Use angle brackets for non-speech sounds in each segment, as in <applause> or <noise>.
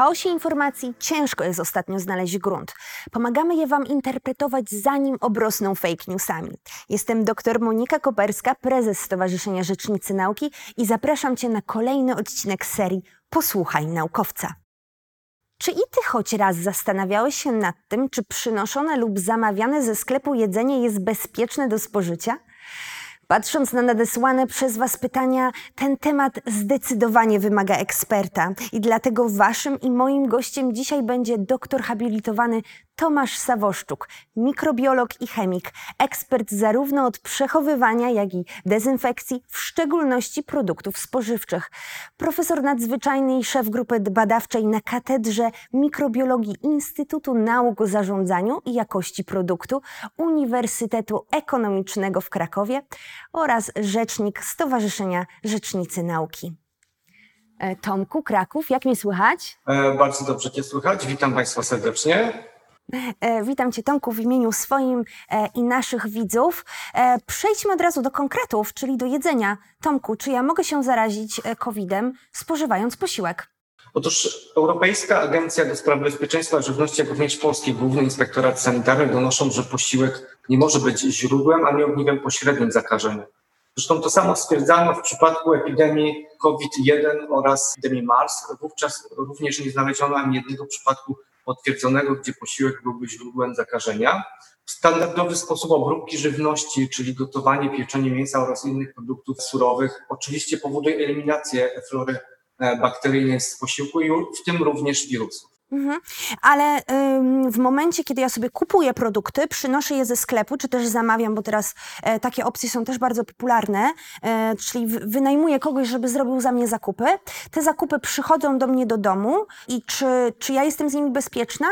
chaosie informacji ciężko jest ostatnio znaleźć grunt. Pomagamy je Wam interpretować, zanim obrosną fake newsami. Jestem dr Monika Koperska, prezes Stowarzyszenia Rzecznicy Nauki i zapraszam Cię na kolejny odcinek serii Posłuchaj naukowca. Czy i Ty choć raz zastanawiałeś się nad tym, czy przynoszone lub zamawiane ze sklepu jedzenie jest bezpieczne do spożycia? Patrząc na nadesłane przez Was pytania, ten temat zdecydowanie wymaga eksperta. I dlatego Waszym i moim gościem dzisiaj będzie doktor habilitowany Tomasz Sawoszczuk, mikrobiolog i chemik, ekspert zarówno od przechowywania, jak i dezynfekcji, w szczególności produktów spożywczych. Profesor nadzwyczajny i szef grupy badawczej na Katedrze Mikrobiologii Instytutu Nauk o Zarządzaniu i Jakości Produktu Uniwersytetu Ekonomicznego w Krakowie oraz rzecznik Stowarzyszenia Rzecznicy Nauki. E, Tomku, Kraków, jak mnie słychać? E, bardzo dobrze Cię słychać. Witam Państwa serdecznie. E, witam Cię, Tomku, w imieniu swoim e, i naszych widzów. E, przejdźmy od razu do konkretów, czyli do jedzenia. Tomku, czy ja mogę się zarazić COVID-em spożywając posiłek? Otóż Europejska Agencja do Spraw Bezpieczeństwa Żywności, jak również Polski Główny Inspektorat Sanitarny donoszą, że posiłek nie może być źródłem ani ogniwem pośrednim zakażenia. Zresztą to samo stwierdzano w przypadku epidemii COVID-1 oraz epidemii MARS. Wówczas również nie znaleziono ani jednego przypadku potwierdzonego, gdzie posiłek byłby źródłem zakażenia. Standardowy sposób obróbki żywności, czyli gotowanie, pieczenie mięsa oraz innych produktów surowych, oczywiście powoduje eliminację flory e, bakteryjnej z posiłku i w tym również wirusów. Mhm. Ale ym, w momencie, kiedy ja sobie kupuję produkty, przynoszę je ze sklepu, czy też zamawiam, bo teraz e, takie opcje są też bardzo popularne, e, czyli wynajmuję kogoś, żeby zrobił za mnie zakupy. Te zakupy przychodzą do mnie do domu i czy, czy ja jestem z nimi bezpieczna?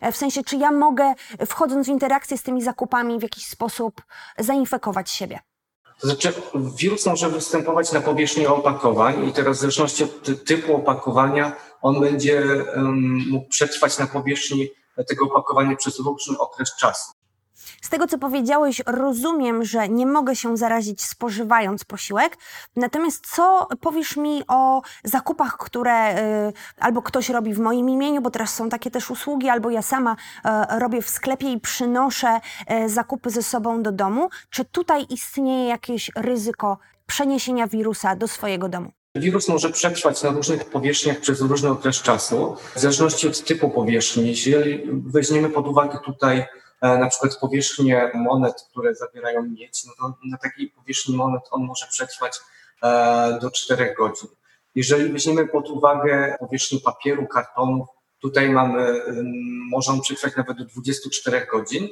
E, w sensie, czy ja mogę, wchodząc w interakcję z tymi zakupami, w jakiś sposób zainfekować siebie? To znaczy, wirus może występować na powierzchni opakowań i teraz w zależności od typu opakowania on będzie mógł przetrwać na powierzchni tego opakowania przez różny okres czasu. Z tego, co powiedziałeś, rozumiem, że nie mogę się zarazić spożywając posiłek. Natomiast co powiesz mi o zakupach, które y, albo ktoś robi w moim imieniu, bo teraz są takie też usługi, albo ja sama y, robię w sklepie i przynoszę y, zakupy ze sobą do domu. Czy tutaj istnieje jakieś ryzyko przeniesienia wirusa do swojego domu? Wirus może przetrwać na różnych powierzchniach przez różny okres czasu, w zależności od typu powierzchni. Jeśli weźmiemy pod uwagę tutaj E, na przykład powierzchnię monet, które zawierają miedź, no to na takiej powierzchni monet on może przetrwać e, do 4 godzin. Jeżeli weźmiemy pod uwagę powierzchnię papieru, kartonów, tutaj mamy, może on przetrwać nawet do 24 godzin.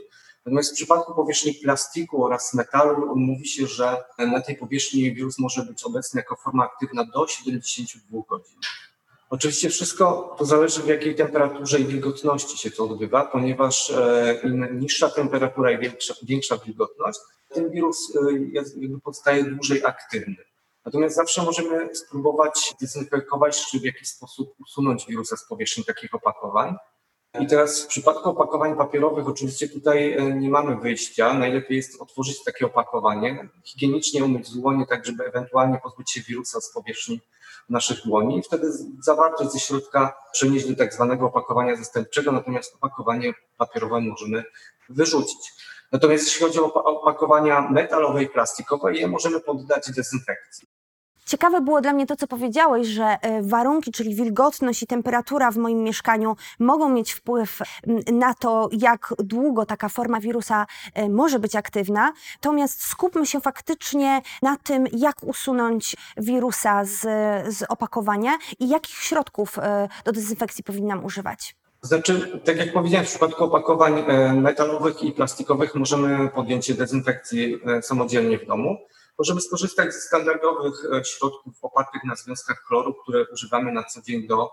Natomiast w przypadku powierzchni plastiku oraz metalu mówi się, że na tej powierzchni wirus może być obecny jako forma aktywna do 72 godzin. Oczywiście wszystko to zależy w jakiej temperaturze i wilgotności się to odbywa, ponieważ e, im niższa temperatura i większa, większa wilgotność, tym wirus e, jakby pozostaje dłużej aktywny. Natomiast zawsze możemy spróbować dezynfekować czy w jakiś sposób usunąć wirusa z powierzchni takich opakowań. I teraz w przypadku opakowań papierowych oczywiście tutaj e, nie mamy wyjścia. Najlepiej jest otworzyć takie opakowanie, higienicznie umyć dłonie, tak żeby ewentualnie pozbyć się wirusa z powierzchni naszych dłoni i wtedy zawartość ze środka przenieść do tak zwanego opakowania zastępczego, natomiast opakowanie papierowe możemy wyrzucić. Natomiast jeśli chodzi o opakowania metalowe i plastikowe, je możemy poddać dezynfekcji. Ciekawe było dla mnie to, co powiedziałeś, że e, warunki, czyli wilgotność i temperatura w moim mieszkaniu mogą mieć wpływ na to, jak długo taka forma wirusa e, może być aktywna. Natomiast skupmy się faktycznie na tym, jak usunąć wirusa z, z opakowania i jakich środków e, do dezynfekcji powinnam używać. Znaczy, tak jak powiedziałem, w przypadku opakowań metalowych i plastikowych możemy podjąć dezynfekcji samodzielnie w domu. Możemy skorzystać ze standardowych e, środków opartych na związkach chloru, które używamy na co dzień do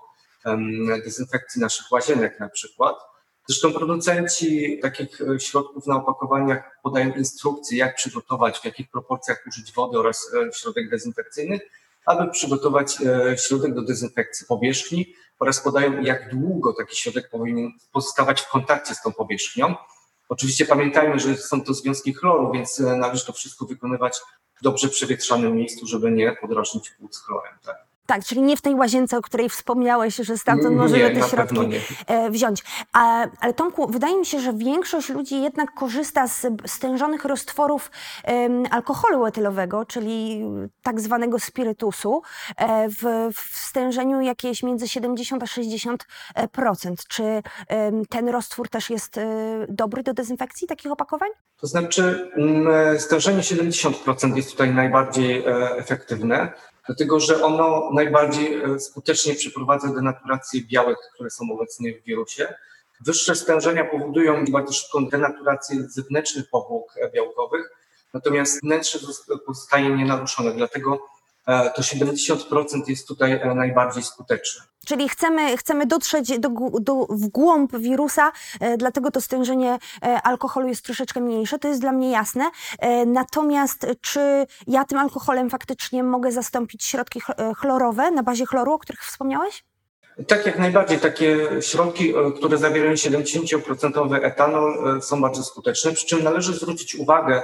dezynfekcji naszych łazienek na przykład. Zresztą producenci takich e, środków na opakowaniach podają instrukcje, jak przygotować, w jakich proporcjach użyć wody oraz e, środek dezynfekcyjny, aby przygotować środek do dezynfekcji powierzchni oraz podają, jak długo taki środek powinien pozostawać w kontakcie z tą powierzchnią. Oczywiście pamiętajmy, że są to związki chloru, więc należy to wszystko wykonywać dobrze przewietrzanym miejscu, żeby nie podrażnić płuc chlorem. Tak? Tak, czyli nie w tej łazience, o której wspomniałeś, że stamtąd możemy te środki e, wziąć. A, ale Tomku, wydaje mi się, że większość ludzi jednak korzysta z stężonych roztworów em, alkoholu etylowego, czyli tak zwanego spirytusu, e, w, w stężeniu jakieś między 70 a 60 e, procent. Czy em, ten roztwór też jest dobry do dezynfekcji takich opakowań? To znaczy mm, stężenie 70% jest tutaj najbardziej efektywne, dlatego że ono najbardziej e, skutecznie przeprowadza denaturację białek, które są obecnie w wirusie. Wyższe stężenia powodują bardzo szybką denaturację zewnętrznych powłok e, białkowych, natomiast wnętrze zos- pozostaje nienaruszone, dlatego to 70% jest tutaj e, najbardziej skuteczne. Czyli chcemy, chcemy dotrzeć do, do, w głąb wirusa, e, dlatego to stężenie e, alkoholu jest troszeczkę mniejsze, to jest dla mnie jasne. E, natomiast e, czy ja tym alkoholem faktycznie mogę zastąpić środki ch- e, chlorowe na bazie chloru, o których wspomniałeś? Tak, jak najbardziej. Takie środki, e, które zawierają 70% etanol, e, są bardzo skuteczne. Przy czym należy zwrócić uwagę, e,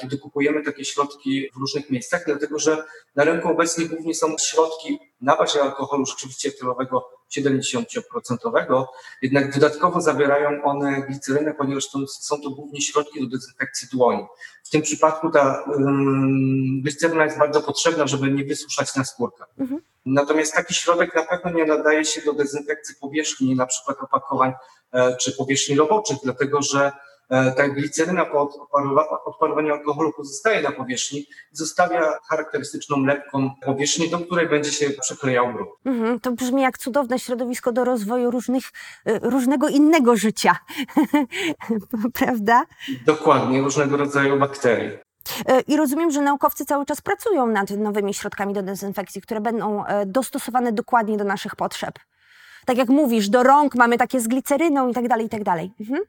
kiedy kupujemy takie środki w różnych miejscach, dlatego że na rynku obecnie głównie są środki na bazie alkoholu rzeczywiście etylowego 70%, jednak dodatkowo zawierają one glicerynę, ponieważ to, są to głównie środki do dezynfekcji dłoni. W tym przypadku ta um, gliceryna jest bardzo potrzebna, żeby nie wysuszać naskórka. Natomiast taki środek na pewno nie nadaje się do dezynfekcji powierzchni, na przykład opakowań e, czy powierzchni roboczych, dlatego że e, ta gliceryna po odparowa- odparowaniu alkoholu pozostaje na powierzchni zostawia charakterystyczną lepką powierzchnię, do której będzie się przyklejał grunt. Mhm, to brzmi jak cudowne środowisko do rozwoju różnych, e, różnego innego życia, <laughs> prawda? Dokładnie, różnego rodzaju bakterii. E, I rozumiem, że naukowcy cały czas pracują nad nowymi środkami do dezynfekcji, które będą e, dostosowane dokładnie do naszych potrzeb. Tak jak mówisz, do rąk mamy takie z gliceryną i tak dalej, i tak dalej. Mhm.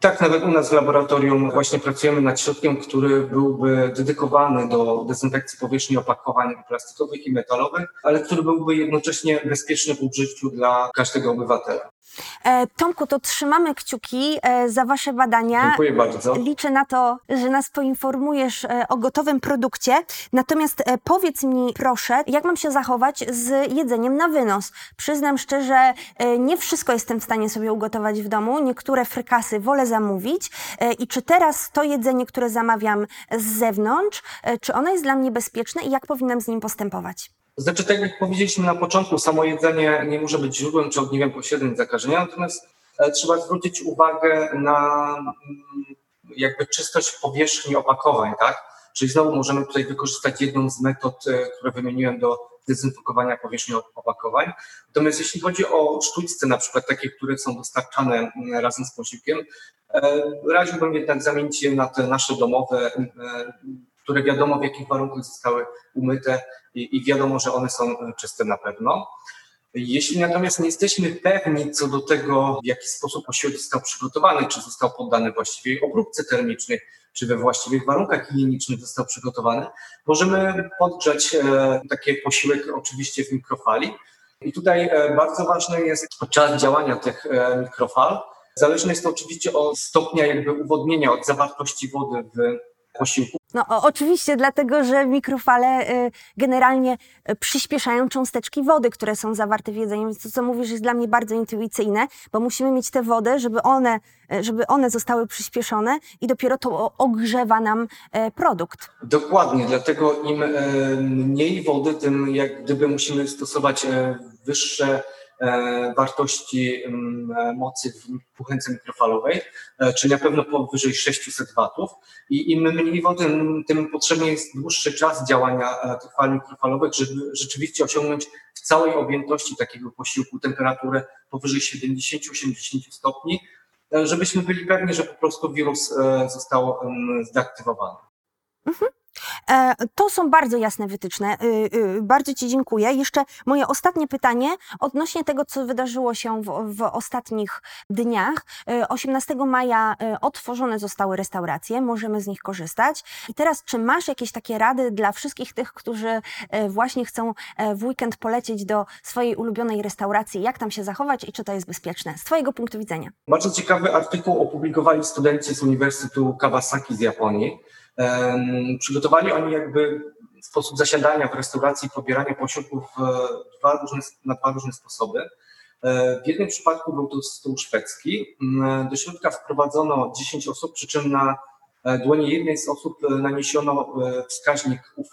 Tak, nawet u nas w laboratorium właśnie pracujemy nad środkiem, który byłby dedykowany do dezynfekcji powierzchni opakowań plastikowych i metalowych, ale który byłby jednocześnie bezpieczny w użyciu dla każdego obywatela. E, Tomku, to trzymamy kciuki e, za Wasze badania. Dziękuję bardzo. Liczę na to, że nas poinformujesz e, o gotowym produkcie. Natomiast powiedz mi, proszę, jak mam się zachować z jedzeniem na wynos? Przyznam szczerze, nie wszystko jestem w stanie sobie ugotować w domu. Niektóre frykasy wolę zamówić. I czy teraz to jedzenie, które zamawiam z zewnątrz, czy ono jest dla mnie bezpieczne i jak powinnam z nim postępować? Znaczy, tak jak powiedzieliśmy na początku, samo jedzenie nie może być źródłem czy ogniwem pośrednim zakażenia, natomiast e, trzeba zwrócić uwagę na mm, jakby czystość powierzchni opakowań, tak? Czyli znowu możemy tutaj wykorzystać jedną z metod, e, które wymieniłem do dezynfekowania powierzchni opakowań. Natomiast jeśli chodzi o sztućce, na przykład takie, które są dostarczane mm, razem z posiłkiem, e, radziłbym jednak zamienić je na te nasze domowe, które wiadomo w jakich warunkach zostały umyte i, i wiadomo, że one są czyste na pewno. Jeśli natomiast nie jesteśmy pewni co do tego, w jaki sposób posiłek został przygotowany, czy został poddany właściwej obróbce termicznej, czy we właściwych warunkach higienicznych został przygotowany, możemy podgrzać e, taki posiłek oczywiście w mikrofali. I tutaj e, bardzo ważny jest czas działania tych e, mikrofal. Zależne jest to oczywiście od stopnia jakby uwodnienia, od zawartości wody w posiłku. No oczywiście, dlatego że mikrofale y, generalnie y, przyspieszają cząsteczki wody, które są zawarte w jedzeniu, więc to, co mówisz, jest dla mnie bardzo intuicyjne, bo musimy mieć tę wodę, żeby one, y, żeby one zostały przyspieszone i dopiero to ogrzewa nam y, produkt. Dokładnie, dlatego im e, mniej wody, tym jak gdyby musimy stosować e, wyższe e, wartości m, e, mocy w kuchence mikrofalowej, e, czyli na pewno powyżej 600 watów. I im mniej wody, tym potrzebny jest dłuższy czas działania e, tych fal mikrofalowych, żeby rzeczywiście osiągnąć w całej objętości takiego posiłku temperaturę powyżej 70-80 stopni, e, żebyśmy byli pewni, że po prostu wirus e, został em, zdeaktywowany. E, To są bardzo jasne wytyczne. Y, y, Bardzo Ci dziękuję. Jeszcze moje ostatnie pytanie odnośnie tego, co wydarzyło się w, w ostatnich dniach. Y, 18 maja y, otworzone zostały restauracje, możemy z nich korzystać. I teraz, czy masz jakieś takie rady dla wszystkich tych, którzy właśnie chcą y, w weekend polecieć do swojej ulubionej restauracji, jak tam się zachować i czy to jest bezpieczne z Twojego punktu widzenia? Bardzo ciekawy artykuł opublikowali studenci z Uniwersytetu Kawasaki z Japonii. Przygotowali oni jakby sposób zasiadania w restauracji, pobierania posiłków dwa różne, na dwa różne sposoby. E, W jednym przypadku był to stół szwedzki. Mm, Do środka wprowadzono 10 osób, przy czym na e, dłonie jednej z osób e, naniesiono e, wskaźnik UV,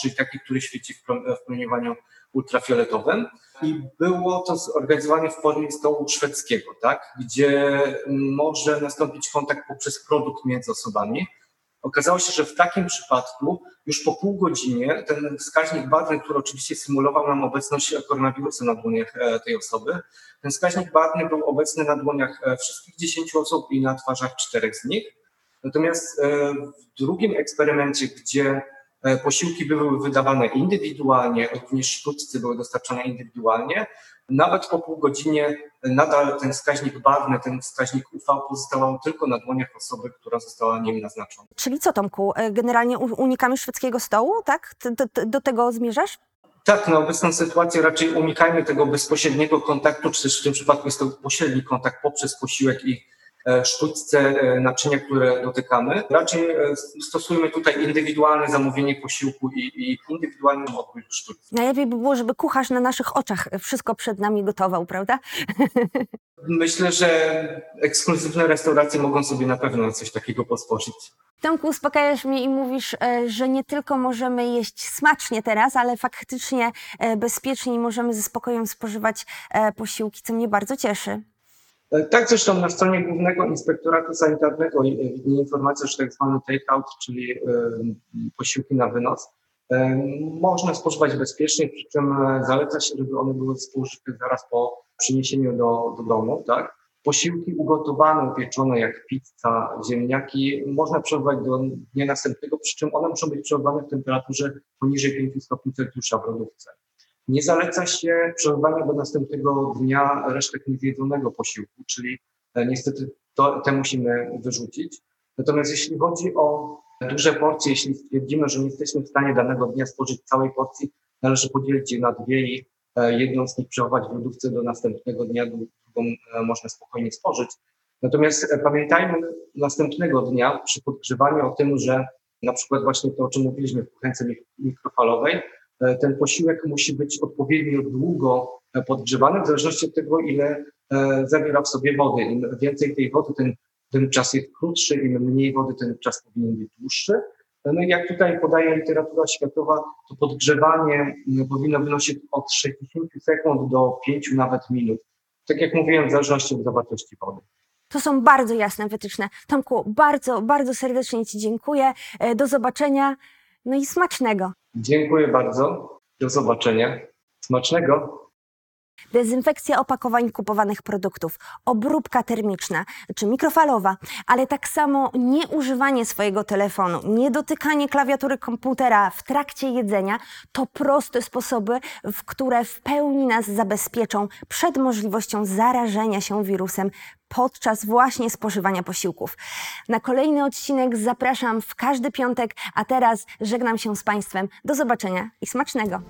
czyli taki, który świeci w pro- w promieniowaniu ultrafioletowym. I było to zorganizowane w formie stołu szwedzkiego, tak? gdzie może nastąpić kontakt poprzez produkt między osobami. Okazało się, że w takim przypadku już po pół godzinie ten wskaźnik barwny, który oczywiście symulował nam obecność koronawirusa na dłoniach e, tej osoby, ten wskaźnik barwny był obecny na dłoniach e, wszystkich 10 osób i na twarzach czterech z nich. Natomiast e, w drugim eksperymencie, gdzie posiłki były wydawane indywidualnie, również sztuczce były dostarczane indywidualnie, nawet po pół godzinie nadal ten wskaźnik barwny, ten wskaźnik UV pozostawał tylko na dłoniach osoby, która została nim naznaczona. Czyli co, Tomku, e, generalnie unikamy szwedzkiego stołu, tak? Ty Do tego zmierzasz? Tak, na obecną sytuację raczej unikajmy tego bezpośredniego kontaktu, czy też w tym przypadku jest to pośredni kontakt poprzez posiłek i sztućce e, naczynia, które dotykamy. Raczej e, stosujmy tutaj indywidualne zamówienie posiłku i, i indywidualny odbiór sztućce. Najlepiej by było, żeby kucharz na naszych oczach wszystko przed nami gotował, prawda? <laughs> Myślę, że ekskluzywne restauracje mogą sobie na pewno coś takiego pozwolić. Tomku, uspokajasz mnie i mówisz, e, że nie tylko możemy jeść smacznie teraz, ale faktycznie e, bezpiecznie i możemy ze spokojem spożywać e, posiłki, co mnie bardzo cieszy. E, Tak zresztą na stronie Głównego Inspektoratu Sanitarnego e, widnieje informacja, że tak zwany take-out, czyli e, posiłki na wynos, można spożywać bezpiecznie, przy czym zaleca się, żeby one były spożyte zaraz po przyniesieniu do, do domu. Tak? Posiłki ugotowane, upieczone jak pizza, ziemniaki można przechowywać do dnia następnego, przy czym one muszą być przechowywane w temperaturze poniżej 5 stopni Celsjusza w lodówce. Nie zaleca się przechowywania do następnego dnia resztek niezjedzonego posiłku, czyli e, niestety to, te musimy wyrzucić. Natomiast jeśli chodzi o duże porcje, jeśli stwierdzimy, że nie jesteśmy w stanie danego dnia spożyć całej porcji, należy podzielić je na dwie i e, jedną z nich przechować w lodówce do następnego dnia, drugą e, można spokojnie spożyć. Natomiast pamiętajmy następnego dnia przy podgrzewaniu o tym, że na przykład właśnie to, o czym mówiliśmy w kuchence mik- mikrofalowej, ten posiłek musi być odpowiednio długo e, podgrzewany, w zależności od tego, ile e, zawiera w sobie wody. Im więcej tej wody, tym, tym czas jest krótszy, im mniej wody, ten czas powinien być dłuższy. No i jak tutaj podaje literatura światowa, to podgrzewanie powinno wynosić od 60 sekund do 5 nawet minut. Tak jak mówiłem, w zależności od zawartości wody. To są bardzo jasne wytyczne. Tomku, bardzo, bardzo serdecznie Ci dziękuję. E, Do zobaczenia. No i smacznego. Dziękuję bardzo. Do zobaczenia. Smacznego. Dezynfekcja opakowań kupowanych produktów, obróbka termiczna czy mikrofalowa, ale tak samo nieużywanie swojego telefonu, niedotykanie klawiatury komputera w trakcie jedzenia to proste sposoby, w które w pełni nas zabezpieczą przed możliwością zarażenia się wirusem podczas właśnie spożywania posiłków. Na kolejny odcinek zapraszam w każdy piątek, a teraz żegnam się z Państwem. Do zobaczenia i smacznego!